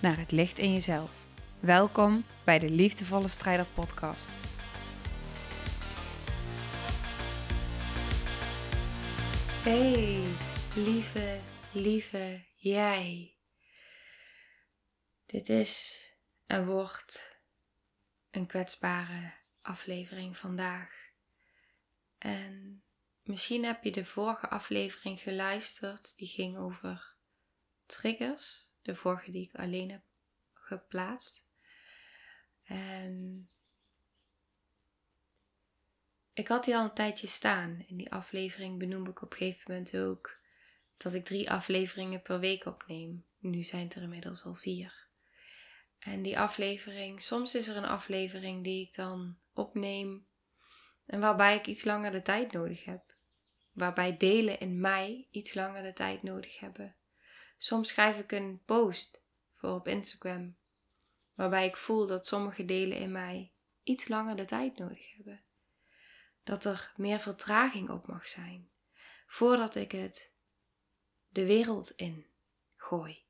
naar het licht in jezelf. Welkom bij de Liefdevolle Strijder Podcast. Hey, lieve, lieve jij. Dit is en wordt een kwetsbare aflevering vandaag. En misschien heb je de vorige aflevering geluisterd, die ging over triggers. De vorige die ik alleen heb geplaatst. En ik had die al een tijdje staan. In die aflevering benoem ik op een gegeven moment ook dat ik drie afleveringen per week opneem. Nu zijn het er inmiddels al vier. En die aflevering, soms is er een aflevering die ik dan opneem en waarbij ik iets langer de tijd nodig heb. Waarbij delen in mij iets langer de tijd nodig hebben. Soms schrijf ik een post voor op Instagram. Waarbij ik voel dat sommige delen in mij iets langer de tijd nodig hebben. Dat er meer vertraging op mag zijn. Voordat ik het de wereld in gooi.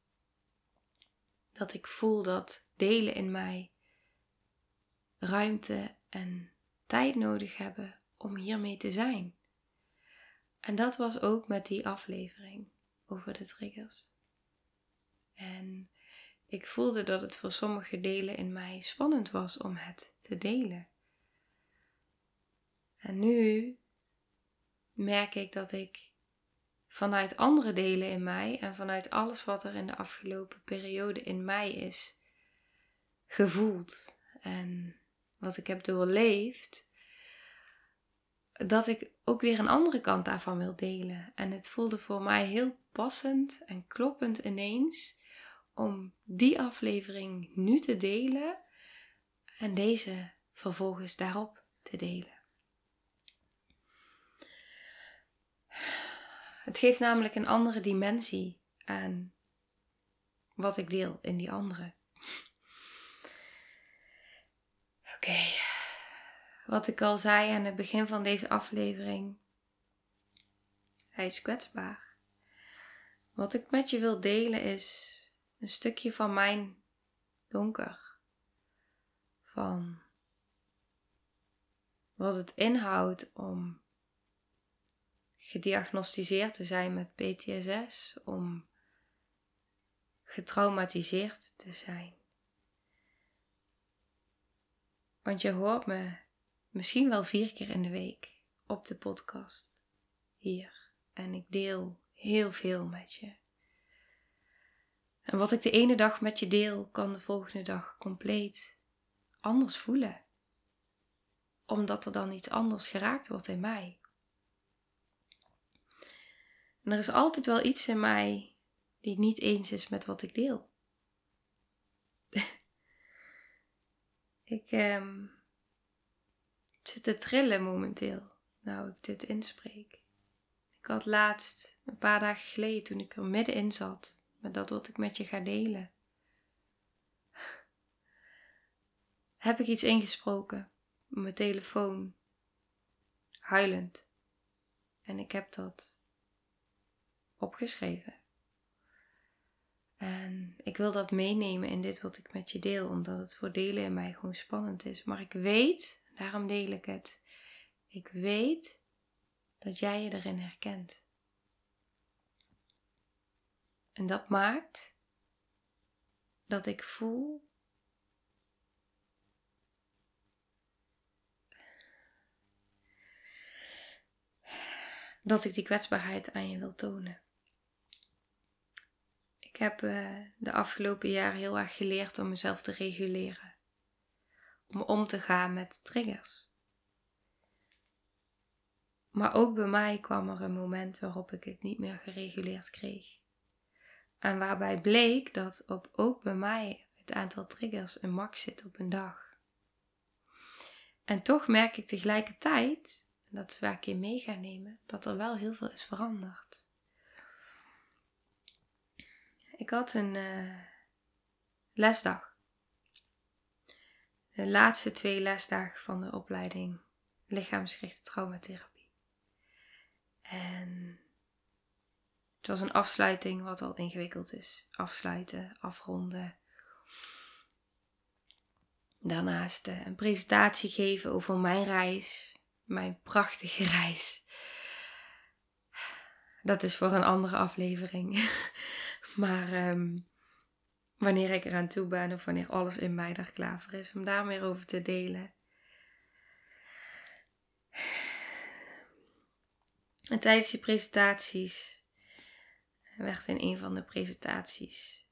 Dat ik voel dat delen in mij ruimte en tijd nodig hebben om hiermee te zijn. En dat was ook met die aflevering over de triggers. En ik voelde dat het voor sommige delen in mij spannend was om het te delen. En nu merk ik dat ik vanuit andere delen in mij en vanuit alles wat er in de afgelopen periode in mij is gevoeld en wat ik heb doorleefd, dat ik ook weer een andere kant daarvan wil delen. En het voelde voor mij heel passend en kloppend ineens om die aflevering nu te delen en deze vervolgens daarop te delen. Het geeft namelijk een andere dimensie aan wat ik deel in die andere. Oké, wat ik al zei aan het begin van deze aflevering. Hij is kwetsbaar. Wat ik met je wil delen is een stukje van mijn donker. Van wat het inhoudt om gediagnosticeerd te zijn met PTSS, om getraumatiseerd te zijn. Want je hoort me misschien wel vier keer in de week op de podcast hier. En ik deel heel veel met je. En wat ik de ene dag met je deel, kan de volgende dag compleet anders voelen. Omdat er dan iets anders geraakt wordt in mij. En er is altijd wel iets in mij die niet eens is met wat ik deel. ik ehm, zit te trillen momenteel, nou ik dit inspreek. Ik had laatst, een paar dagen geleden, toen ik er middenin zat, met dat wat ik met je ga delen. Heb ik iets ingesproken op mijn telefoon, huilend. En ik heb dat opgeschreven. En ik wil dat meenemen in dit wat ik met je deel, omdat het voor delen in mij gewoon spannend is. Maar ik weet, daarom deel ik het. Ik weet dat jij je erin herkent. En dat maakt dat ik voel dat ik die kwetsbaarheid aan je wil tonen. Ik heb uh, de afgelopen jaren heel erg geleerd om mezelf te reguleren. Om om te gaan met triggers. Maar ook bij mij kwam er een moment waarop ik het niet meer gereguleerd kreeg. En waarbij bleek dat op, ook bij mij het aantal triggers een max zit op een dag. En toch merk ik tegelijkertijd, en dat is waar ik in mee ga nemen, dat er wel heel veel is veranderd. Ik had een uh, lesdag. De laatste twee lesdagen van de opleiding lichaamsgerichte traumatherapie. En het was een afsluiting wat al ingewikkeld is. Afsluiten, afronden. Daarnaast uh, een presentatie geven over mijn reis. Mijn prachtige reis. Dat is voor een andere aflevering. maar um, wanneer ik eraan toe ben of wanneer alles in mij daar klaar voor is om daar meer over te delen. En tijdens die presentaties werd in een van de presentaties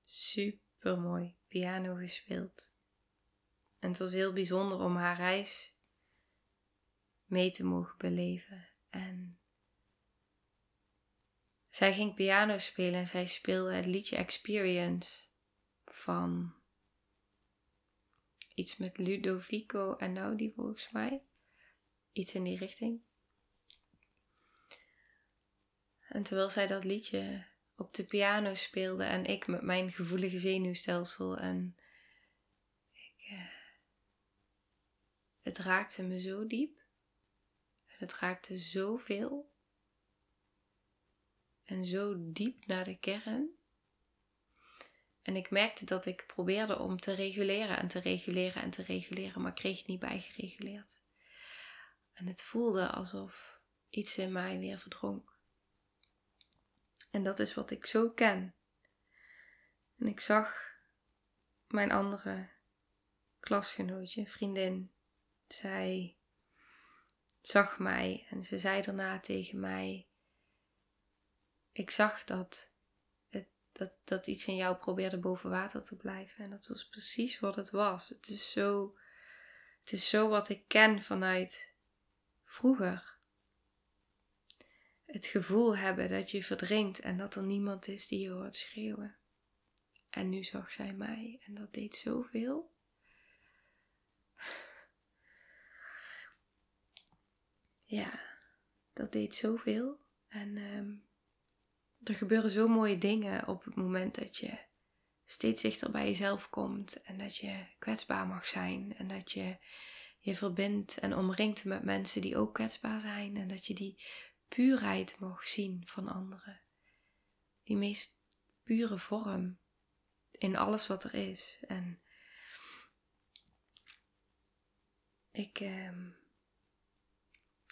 super mooi piano gespeeld. En het was heel bijzonder om haar reis mee te mogen beleven. En zij ging piano spelen en zij speelde het liedje Experience van iets met Ludovico en Naudi volgens mij. Iets in die richting. En terwijl zij dat liedje op de piano speelde en ik met mijn gevoelige zenuwstelsel en ik, uh, het raakte me zo diep en het raakte zoveel en zo diep naar de kern. En ik merkte dat ik probeerde om te reguleren en te reguleren en te reguleren, maar kreeg het niet bijgereguleerd. En het voelde alsof iets in mij weer verdronk. En dat is wat ik zo ken. En ik zag mijn andere klasgenootje, vriendin, zij zag mij en ze zei daarna tegen mij: Ik zag dat, het, dat, dat iets in jou probeerde boven water te blijven. En dat was precies wat het was. Het is zo, het is zo wat ik ken vanuit vroeger het gevoel hebben dat je verdrinkt en dat er niemand is die je hoort schreeuwen. En nu zag zij mij en dat deed zoveel. Ja, dat deed zoveel. En um, er gebeuren zo mooie dingen op het moment dat je steeds dichter bij jezelf komt en dat je kwetsbaar mag zijn en dat je je verbindt en omringt met mensen die ook kwetsbaar zijn en dat je die puurheid mogen zien van anderen. Die meest pure vorm in alles wat er is. En ik, eh,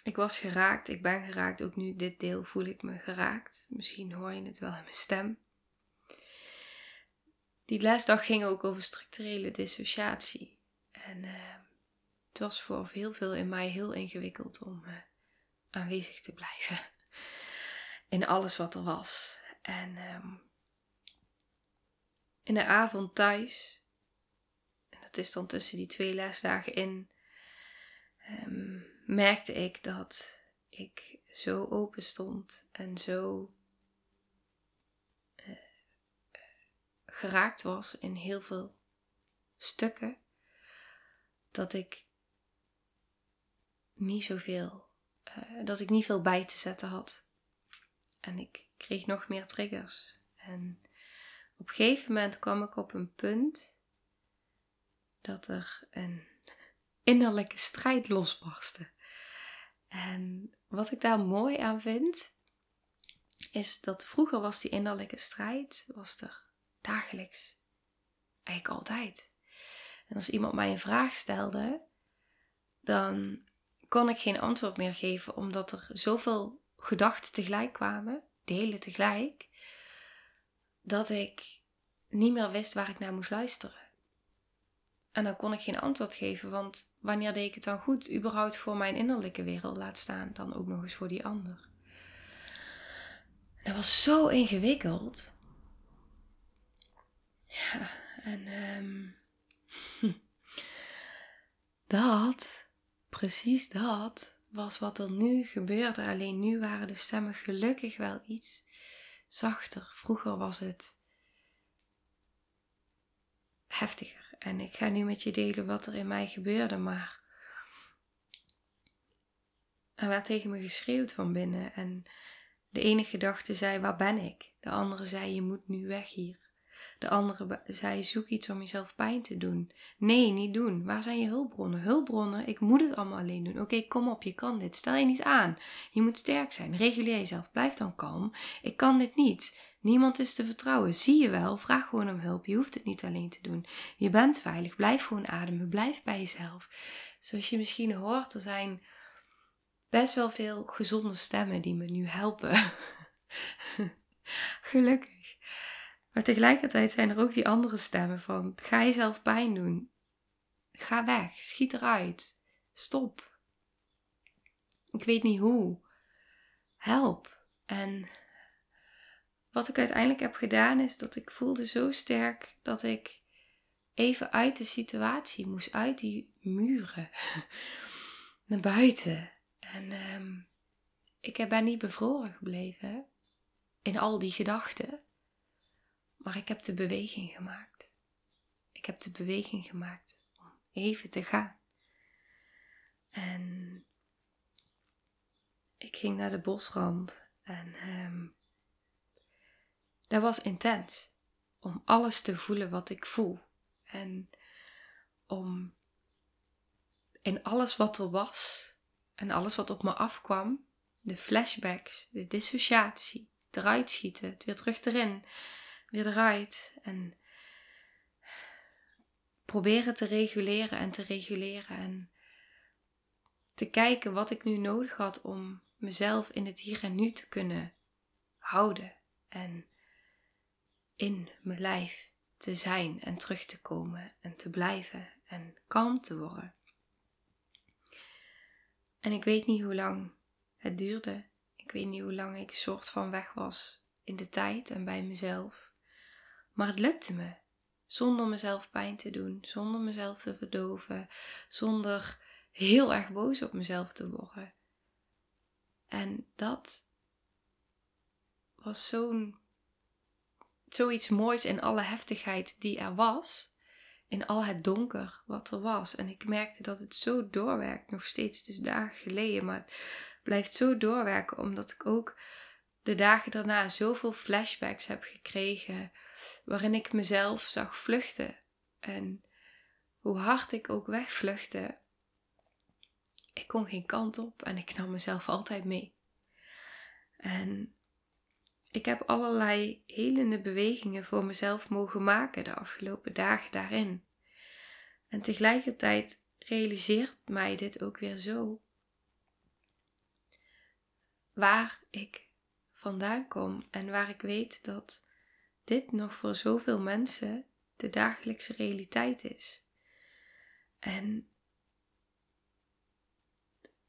ik was geraakt, ik ben geraakt. Ook nu dit deel voel ik me geraakt. Misschien hoor je het wel in mijn stem. Die lesdag ging ook over structurele dissociatie. En uh, het was voor heel veel in mij heel ingewikkeld om uh, aanwezig te blijven. In alles wat er was. En um, in de avond thuis, en dat is dan tussen die twee lesdagen in, um, merkte ik dat ik zo open stond en zo uh, geraakt was in heel veel stukken, dat ik niet zoveel uh, dat ik niet veel bij te zetten had. En ik kreeg nog meer triggers. En op een gegeven moment kwam ik op een punt dat er een innerlijke strijd losbarstte. En wat ik daar mooi aan vind, is dat vroeger was die innerlijke strijd was er dagelijks. Eigenlijk altijd. En als iemand mij een vraag stelde, dan kon ik geen antwoord meer geven, omdat er zoveel gedachten tegelijk kwamen, delen tegelijk, dat ik niet meer wist waar ik naar moest luisteren. En dan kon ik geen antwoord geven, want wanneer deed ik het dan goed? Überhaupt voor mijn innerlijke wereld laat staan, dan ook nog eens voor die ander. Dat was zo ingewikkeld. Ja, en um, dat precies dat was wat er nu gebeurde. Alleen nu waren de stemmen gelukkig wel iets zachter. Vroeger was het heftiger. En ik ga nu met je delen wat er in mij gebeurde, maar er werd tegen me geschreeuwd van binnen. En de ene gedachte zei: Waar ben ik? De andere zei: Je moet nu weg hier. De andere zei: Zoek iets om jezelf pijn te doen. Nee, niet doen. Waar zijn je hulpbronnen? Hulpbronnen, ik moet het allemaal alleen doen. Oké, kom op, je kan dit. Stel je niet aan. Je moet sterk zijn. Reguleer jezelf. Blijf dan kalm. Ik kan dit niet. Niemand is te vertrouwen. Zie je wel? Vraag gewoon om hulp. Je hoeft het niet alleen te doen. Je bent veilig. Blijf gewoon ademen. Blijf bij jezelf. Zoals je misschien hoort, er zijn best wel veel gezonde stemmen die me nu helpen. Gelukkig. Maar tegelijkertijd zijn er ook die andere stemmen van ga jezelf pijn doen. Ga weg, schiet eruit. Stop. Ik weet niet hoe. Help. En wat ik uiteindelijk heb gedaan is dat ik voelde zo sterk dat ik even uit de situatie moest, uit die muren, naar buiten. En um, ik ben niet bevroren gebleven in al die gedachten. Maar ik heb de beweging gemaakt. Ik heb de beweging gemaakt om even te gaan. En ik ging naar de bosrand en um, dat was intens. Om alles te voelen wat ik voel. En om in alles wat er was en alles wat op me afkwam, de flashbacks, de dissociatie, eruit schieten, weer terug erin, weer eruit en proberen te reguleren en te reguleren en te kijken wat ik nu nodig had om mezelf in het hier en nu te kunnen houden en in mijn lijf te zijn en terug te komen en te blijven en kalm te worden. En ik weet niet hoe lang het duurde. Ik weet niet hoe lang ik soort van weg was in de tijd en bij mezelf. Maar het lukte me. Zonder mezelf pijn te doen, zonder mezelf te verdoven, zonder heel erg boos op mezelf te worden. En dat was zo'n zoiets moois in alle heftigheid die er was in al het donker wat er was. En ik merkte dat het zo doorwerkt, nog steeds, dus dagen geleden, maar het blijft zo doorwerken, omdat ik ook de dagen daarna zoveel flashbacks heb gekregen, waarin ik mezelf zag vluchten. En hoe hard ik ook wegvluchtte, ik kon geen kant op en ik nam mezelf altijd mee. En ik heb allerlei helende bewegingen voor mezelf mogen maken de afgelopen dagen daarin. En tegelijkertijd realiseert mij dit ook weer zo. Waar ik vandaan kom en waar ik weet dat dit nog voor zoveel mensen de dagelijkse realiteit is. En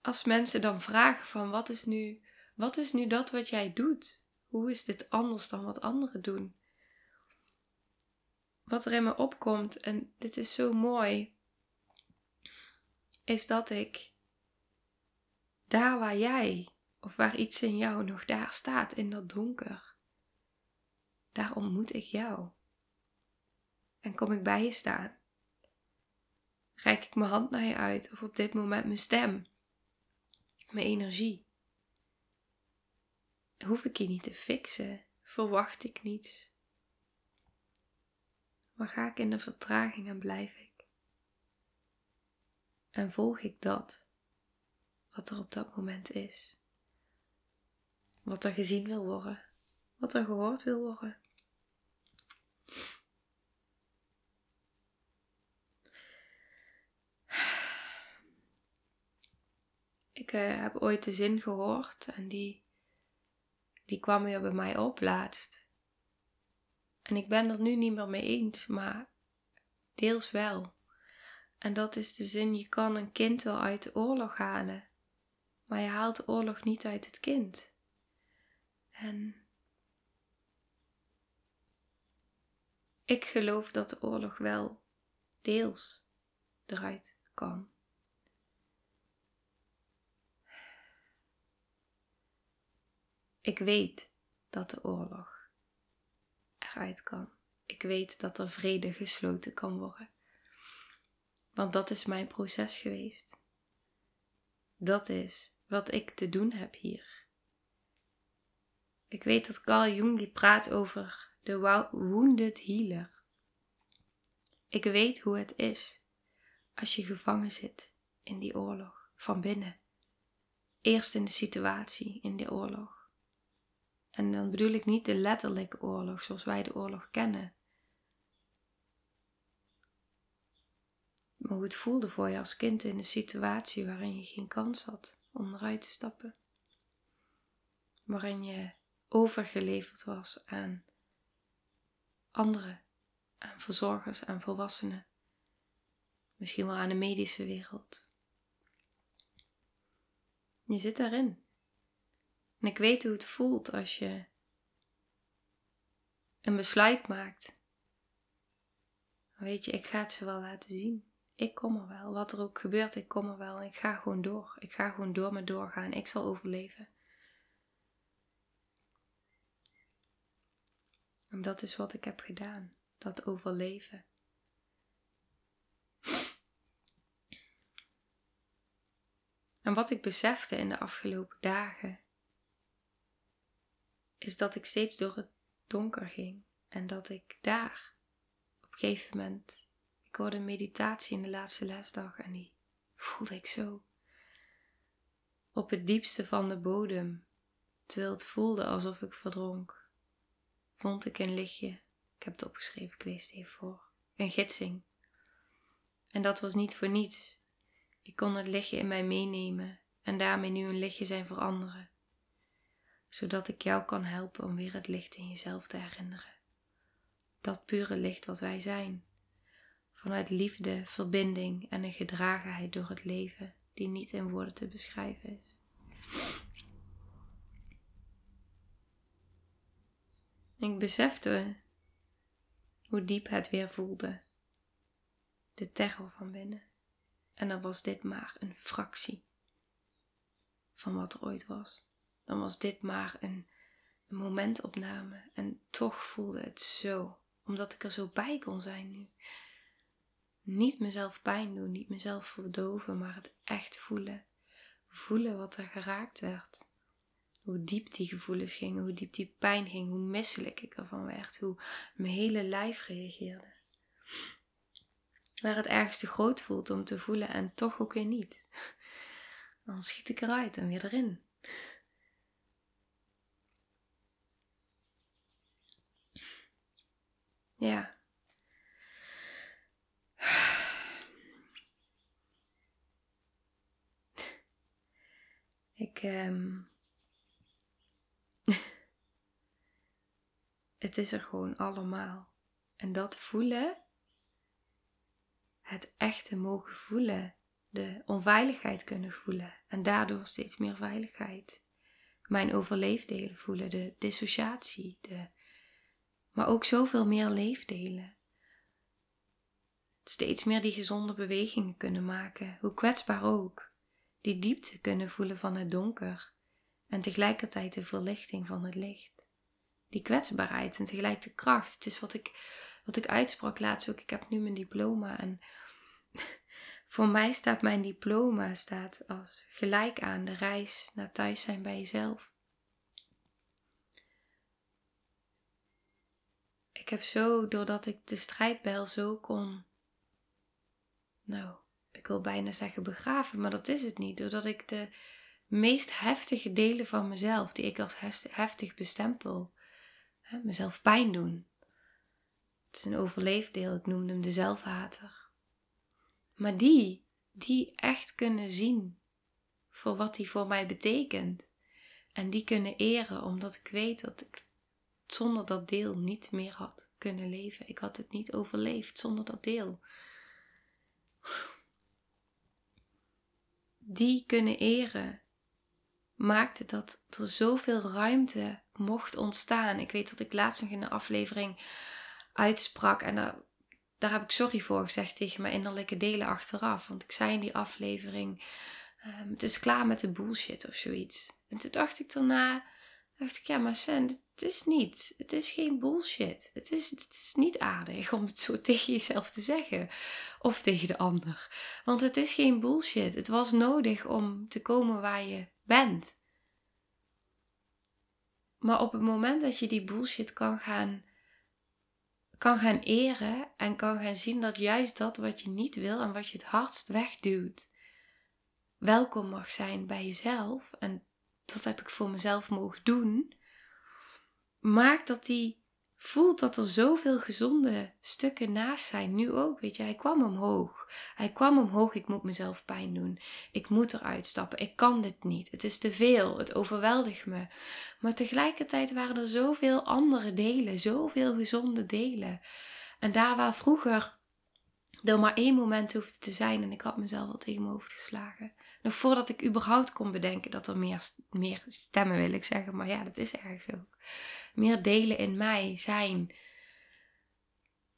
als mensen dan vragen van wat is nu, wat is nu dat wat jij doet? Hoe is dit anders dan wat anderen doen? Wat er in me opkomt, en dit is zo mooi, is dat ik daar waar jij of waar iets in jou nog daar staat in dat donker, daar ontmoet ik jou. En kom ik bij je staan. Reik ik mijn hand naar je uit of op dit moment mijn stem, mijn energie hoef ik je niet te fixen, verwacht ik niets. Maar ga ik in de vertraging en blijf ik. En volg ik dat, wat er op dat moment is. Wat er gezien wil worden, wat er gehoord wil worden. Uh, heb ooit de zin gehoord en die die kwam weer bij mij op laatst. En ik ben er nu niet meer mee eens, maar deels wel. En dat is de zin: je kan een kind wel uit de oorlog halen, maar je haalt de oorlog niet uit het kind. En ik geloof dat de oorlog wel deels eruit kan. Ik weet dat de oorlog oorlog uit kan. Ik weet dat er vrede gesloten kan worden. Want dat is mijn proces geweest. Dat is wat ik te doen heb hier. Ik weet dat Carl Jung die praat over de wounded healer. Ik weet hoe het is als je gevangen zit in die oorlog van binnen. Eerst in de situatie in de oorlog. En dan bedoel ik niet de letterlijke oorlog zoals wij de oorlog kennen. Maar hoe het voelde voor je als kind in een situatie waarin je geen kans had om eruit te stappen. Waarin je overgeleverd was aan anderen, aan verzorgers, aan volwassenen. Misschien wel aan de medische wereld. Je zit daarin. En ik weet hoe het voelt als je een besluit maakt. Weet je, ik ga het ze wel laten zien. Ik kom er wel. Wat er ook gebeurt, ik kom er wel. Ik ga gewoon door. Ik ga gewoon door met doorgaan. Ik zal overleven. En dat is wat ik heb gedaan. Dat overleven. En wat ik besefte in de afgelopen dagen, is dat ik steeds door het donker ging en dat ik daar op een gegeven moment, ik hoorde een meditatie in de laatste lesdag en die voelde ik zo op het diepste van de bodem, terwijl het voelde alsof ik verdronk, vond ik een lichtje. Ik heb het opgeschreven, ik lees het even voor. Een gidsing. En dat was niet voor niets. Ik kon het lichtje in mij meenemen en daarmee nu een lichtje zijn voor anderen, zodat ik jou kan helpen om weer het licht in jezelf te herinneren. Dat pure licht wat wij zijn, vanuit liefde, verbinding en een gedragenheid door het leven die niet in woorden te beschrijven is. Ik besefte hoe diep het weer voelde, de terror van binnen. En dan was dit maar een fractie van wat er ooit was. Dan was dit maar een, momentopname. En toch voelde het zo, omdat ik er zo bij kon zijn nu. Niet mezelf pijn doen, niet mezelf verdoven, maar het echt voelen. Voelen wat er geraakt werd. Hoe diep die gevoelens gingen, hoe diep die pijn ging, hoe misselijk ik ervan werd, hoe mijn hele lijf reageerde waar het ergens te groot voelt om te voelen en toch ook weer niet. Dan schiet ik eruit en weer erin. Ja. Ik, um... het is er gewoon allemaal. En dat voelen het echte mogen voelen, de onveiligheid kunnen voelen en daardoor steeds meer veiligheid. Mijn overleefdelen voelen, de dissociatie, de, maar ook zoveel meer leefdelen. Steeds meer die gezonde bewegingen kunnen maken, hoe kwetsbaar ook. Die diepte kunnen voelen van het donker en tegelijkertijd de verlichting van het licht. Die kwetsbaarheid en tegelijk de kracht. Het is wat ik wat ik uitsprak laatst ook. Ik heb nu mijn diploma en voor mij staat mijn diploma staat als gelijk aan de reis naar thuis zijn bij jezelf. Ik heb zo, doordat ik de strijdbijl zo kon, nou, ik wil bijna zeggen begraven, maar dat is het niet. Doordat ik de meest heftige delen van mezelf, die ik als heftig bestempel, hè, mezelf pijn doen, het is een overleefdeel, ik noemde hem de zelfhater. Maar die, die echt kunnen zien voor wat die voor mij betekent. En die kunnen eren, omdat ik weet dat ik zonder dat deel niet meer had kunnen leven. Ik had het niet overleefd zonder dat deel. Die kunnen eren maakte dat er zoveel ruimte mocht ontstaan. Ik weet dat ik laatst nog in een aflevering uitsprak. En daar, heb ik sorry voor gezegd tegen mijn innerlijke delen achteraf. Want ik zei in die aflevering: ehm, Het is klaar met de bullshit of zoiets. En toen dacht ik daarna: dacht ik, ja, maar het is niet. Het is geen bullshit. Het is, het is niet aardig om het zo tegen jezelf te zeggen. Of tegen de ander. Want het is geen bullshit. Het was nodig om te komen waar je bent. Maar op het moment dat je die bullshit kan gaan, kan gaan eren en kan gaan zien dat juist dat wat je niet wil en wat je het hardst wegduwt, welkom mag zijn bij jezelf. En dat heb ik voor mezelf mogen doen maakt dat hij voelt dat er zoveel gezonde stukken naast zijn. Nu ook, weet je, hij kwam omhoog. Hij kwam omhoog, ik moet mezelf pijn doen. Ik moet eruit stappen. Ik kan dit niet. Het is te veel. Het overweldigt me. Maar tegelijkertijd waren er zoveel andere delen, zoveel gezonde delen. En daar waar vroeger er maar één moment hoefde te zijn en ik had mezelf al tegen mijn hoofd geslagen. Nog voordat ik überhaupt kon bedenken dat er meer, meer stemmen wil ik zeggen, maar ja, dat is ergens ook meer delen in mij zijn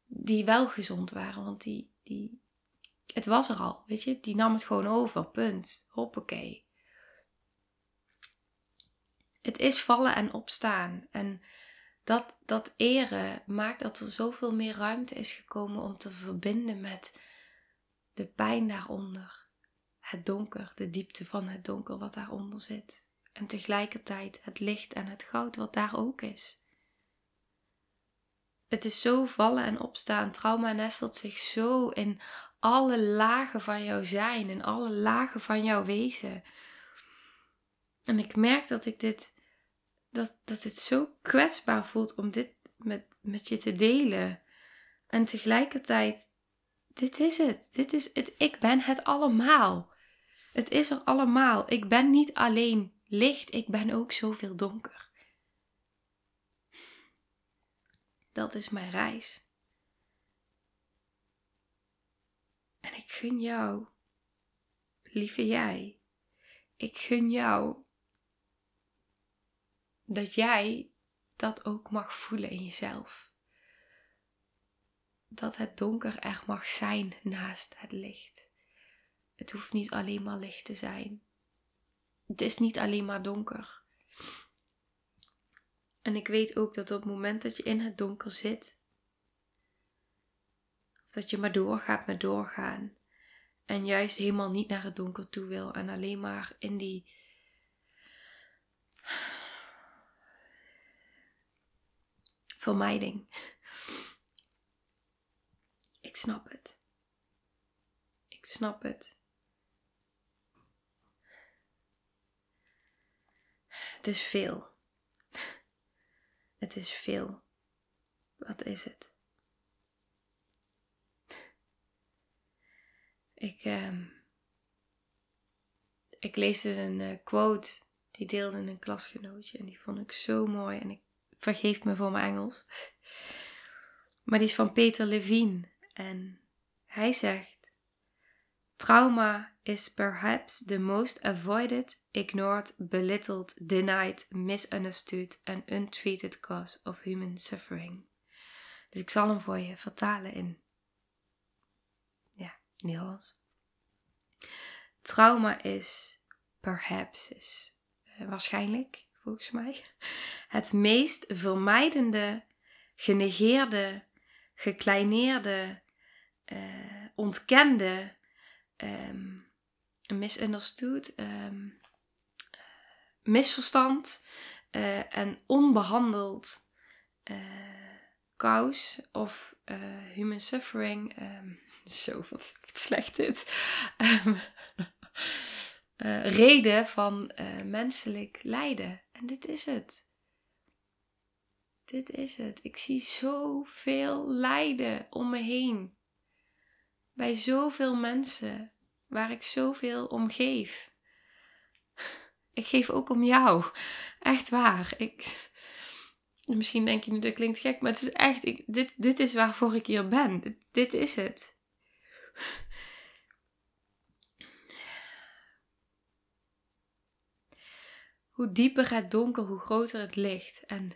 die wel gezond waren. Want die, die, het was er al, weet je. Die nam het gewoon over, punt. Hoppakee. Het is vallen en opstaan. En dat, dat eren maakt dat er zoveel meer ruimte is gekomen om te verbinden met de pijn daaronder. Het donker, de diepte van het donker wat daaronder zit. En tegelijkertijd het licht en het goud wat daar ook is. Het is zo vallen en opstaan. Trauma nestelt zich zo in alle lagen van jouw zijn, in alle lagen van jouw wezen. En ik merk dat ik dit, dat, dat dit zo kwetsbaar voelt om dit met, met je te delen. En tegelijkertijd, dit is het. Dit is het. Ik ben het allemaal. Het is er allemaal. Ik ben niet alleen licht, ik ben ook zoveel donker. Dat is mijn reis. En ik gun jou, lieve jij, ik gun jou dat jij dat ook mag voelen in jezelf. Dat het donker er mag zijn naast het licht. Het hoeft niet alleen maar licht te zijn. Het is niet alleen maar donker. En ik weet ook dat op het moment dat je in het donker zit, of dat je maar doorgaat met doorgaan, en juist helemaal niet naar het donker toe wil en alleen maar in die vermijding. Ik snap het. Ik snap het. Het is veel. Het is veel. Wat is het? Ik, uh, ik leesde een uh, quote die deelde een klasgenootje en die vond ik zo mooi en ik vergeef me voor mijn Engels. Maar die is van Peter Levine en hij zegt Trauma is perhaps the most avoided, ignored, belittled, denied, misunderstood and untreated cause of human suffering. Dus ik zal hem voor je vertalen in ja, Nederlands. Trauma is perhaps is uh, waarschijnlijk volgens mij het meest vermijdende, genegeerde, gekleineerde, uh, ontkende um, misunderstood, um, misverstand uh, en onbehandeld uh, of human suffering. Um, zo, wat slecht dit. reden van menselijk lijden. En dit is het. Dit is het. Ik zie zoveel lijden om me heen bij zoveel mensen waar ik zoveel om geef. Ik geef ook om jou. Echt waar. Ik, misschien denk je nu dat klinkt gek, maar het is echt, ik, dit, dit is waarvoor ik hier ben. Dit, dit is het. Hoe dieper het donker, hoe groter het licht. En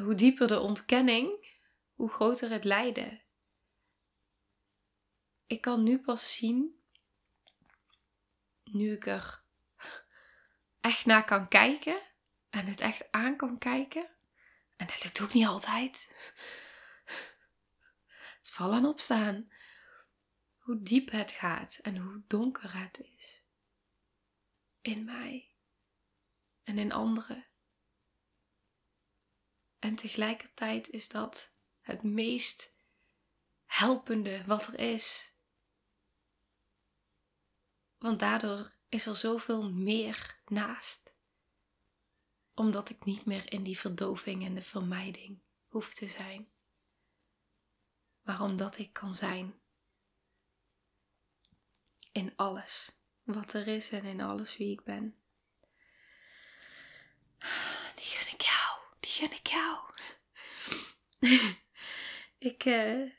hoe dieper de ontkenning, hoe groter het lijden ik kan nu pas zien, nu ik er echt naar kan kijken, en het echt aan kan kijken. En dat lukt ook niet altijd. Het vallen en opstaan. Hoe diep het gaat en hoe donker het is. In mij en in anderen. En tegelijkertijd is dat het meest helpende wat er is. Want daardoor is er zoveel meer naast. Omdat ik niet meer in die verdoving en de vermijding hoef te zijn. Maar omdat ik kan zijn. In alles wat er is en in alles wie ik ben. Die gun ik jou, die gun ik jou. ik, uh,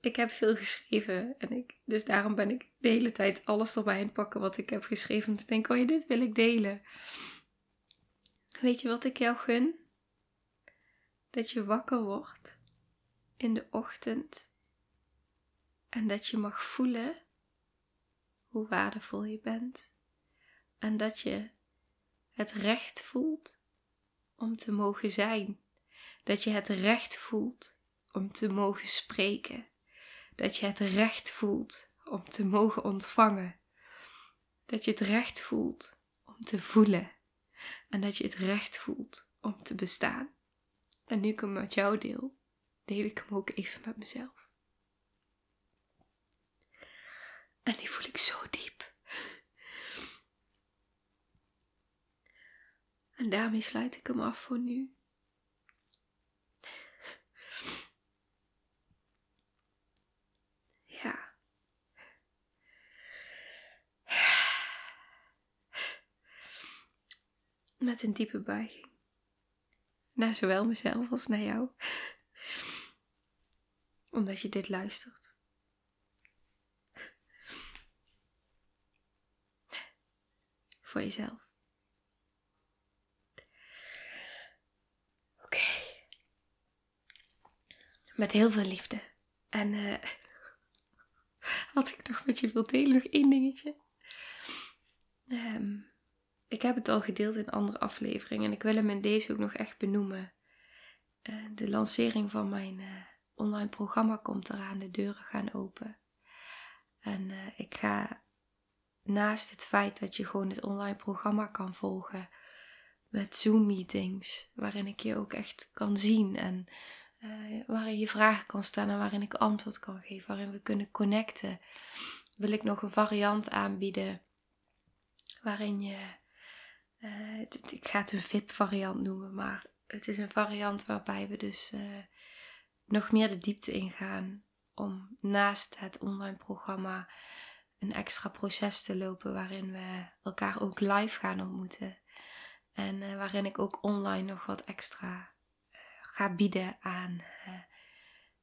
ik heb veel geschreven. En ik, dus daarom ben ik de hele tijd alles erbij aan het pakken wat ik heb geschreven. Om te denken, oh ja, dit wil ik delen. Weet je wat ik jou gun? Dat je wakker wordt in de ochtend. En dat je mag voelen hoe waardevol je bent. En dat je het recht voelt om te mogen zijn. Dat je het recht voelt om te mogen spreken dat je het recht voelt om te mogen ontvangen. Dat je het recht voelt om te voelen. En dat je het recht voelt om te bestaan. En nu ik hem met jou deel, deel ik hem ook even met mezelf. En die voel ik zo diep. En daarmee sluit ik hem af voor nu. met een diepe buiging. Naar zowel mezelf als naar jou. Omdat je dit luistert. Voor jezelf. Met heel veel liefde. En uh, wat ik nog met je wil delen, nog één dingetje. Um, ik heb het al gedeeld in andere afleveringen en ik wil hem in deze ook nog echt benoemen. Uh, de lancering van mijn uh, online programma komt eraan, de deuren gaan open. En ik ga naast het feit dat je gewoon het online programma kan volgen met Zoom-meetings, waarin ik je ook echt kan zien en waarin je vragen kan stellen en waarin ik antwoord kan geven, waarin we kunnen connecten, wil ik nog een variant aanbieden waarin je uh, ik ga het een VIP-variant noemen, maar het is een variant waarbij we dus uh, nog meer de diepte ingaan om naast het online programma een extra proces te lopen waarin we elkaar ook live gaan ontmoeten. En waarin ik ook online nog wat extra ga bieden aan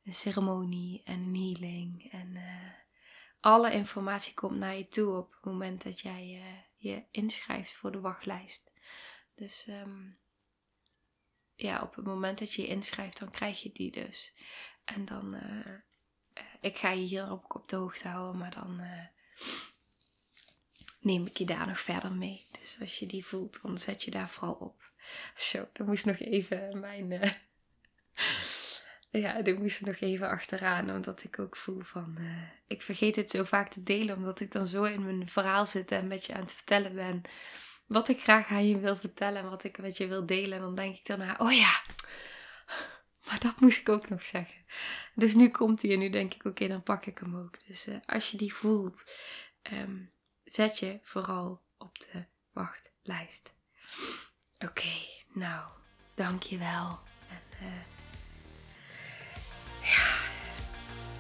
een ceremonie en een healing. En alle informatie komt naar je toe op het moment dat jij je inschrijft voor de wachtlijst. Dus um, ja, op het moment dat je je inschrijft, dan krijg je die dus. En dan, ik ga je hier ook op de hoogte houden, maar dan neem ik je daar nog verder mee. Dus als je die voelt, dan zet je daar vooral op. Zo, dan moest nog even mijn. Ja, die moest er nog even achteraan, omdat ik ook voel van. ik vergeet het zo vaak te delen, omdat ik dan zo in mijn verhaal zit en met je aan het vertellen ben wat ik graag aan je wil vertellen en wat ik met je wil delen. En dan denk ik daarna, oh ja, maar dat moest ik ook nog zeggen. Dus nu komt hij en nu denk ik, oké, dan pak ik hem ook. Dus uh, als je die voelt, um, zet je vooral op de wachtlijst. Oké, nou, dankjewel. En uh,